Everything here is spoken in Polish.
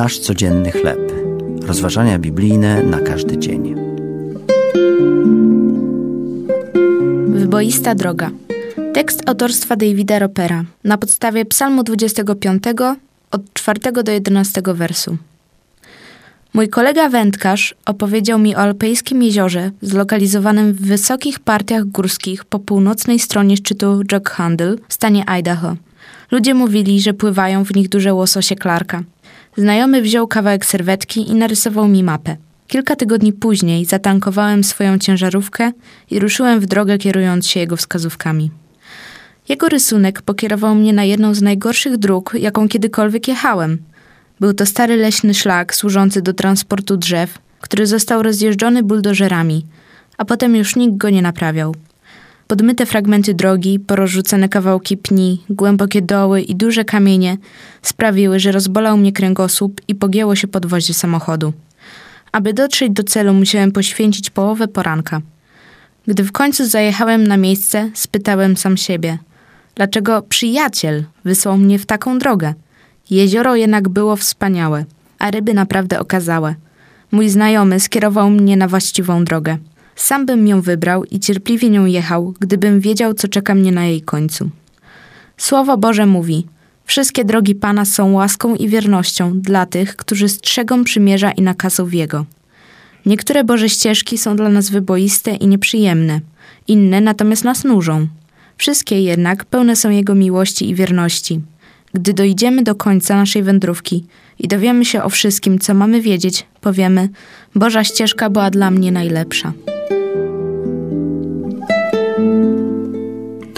Nasz codzienny chleb. Rozważania biblijne na każdy dzień. Wyboista droga. Tekst autorstwa Davida Ropera na podstawie Psalmu 25 od 4 do 11 wersu. Mój kolega wędkarz opowiedział mi o alpejskim jeziorze zlokalizowanym w wysokich partiach górskich po północnej stronie szczytu Jack Handle w stanie Idaho. Ludzie mówili, że pływają w nich duże łososie Clarka. Znajomy wziął kawałek serwetki i narysował mi mapę. Kilka tygodni później zatankowałem swoją ciężarówkę i ruszyłem w drogę kierując się jego wskazówkami. Jego rysunek pokierował mnie na jedną z najgorszych dróg, jaką kiedykolwiek jechałem. Był to stary leśny szlak służący do transportu drzew, który został rozjeżdżony buldożerami, a potem już nikt go nie naprawiał. Podmyte fragmenty drogi, porozrzucane kawałki pni, głębokie doły i duże kamienie sprawiły, że rozbolał mnie kręgosłup i pogięło się podwozie samochodu. Aby dotrzeć do celu, musiałem poświęcić połowę poranka. Gdy w końcu zajechałem na miejsce, spytałem sam siebie, dlaczego przyjaciel wysłał mnie w taką drogę. Jezioro jednak było wspaniałe, a ryby naprawdę okazałe. Mój znajomy skierował mnie na właściwą drogę. Sam bym ją wybrał i cierpliwie nią jechał, gdybym wiedział, co czeka mnie na jej końcu. Słowo Boże mówi: Wszystkie drogi Pana są łaską i wiernością dla tych, którzy strzegą przymierza i nakazów Jego. Niektóre Boże ścieżki są dla nas wyboiste i nieprzyjemne, inne natomiast nas nużą. Wszystkie jednak pełne są Jego miłości i wierności. Gdy dojdziemy do końca naszej wędrówki i dowiemy się o wszystkim, co mamy wiedzieć, powiemy: Boża ścieżka była dla mnie najlepsza.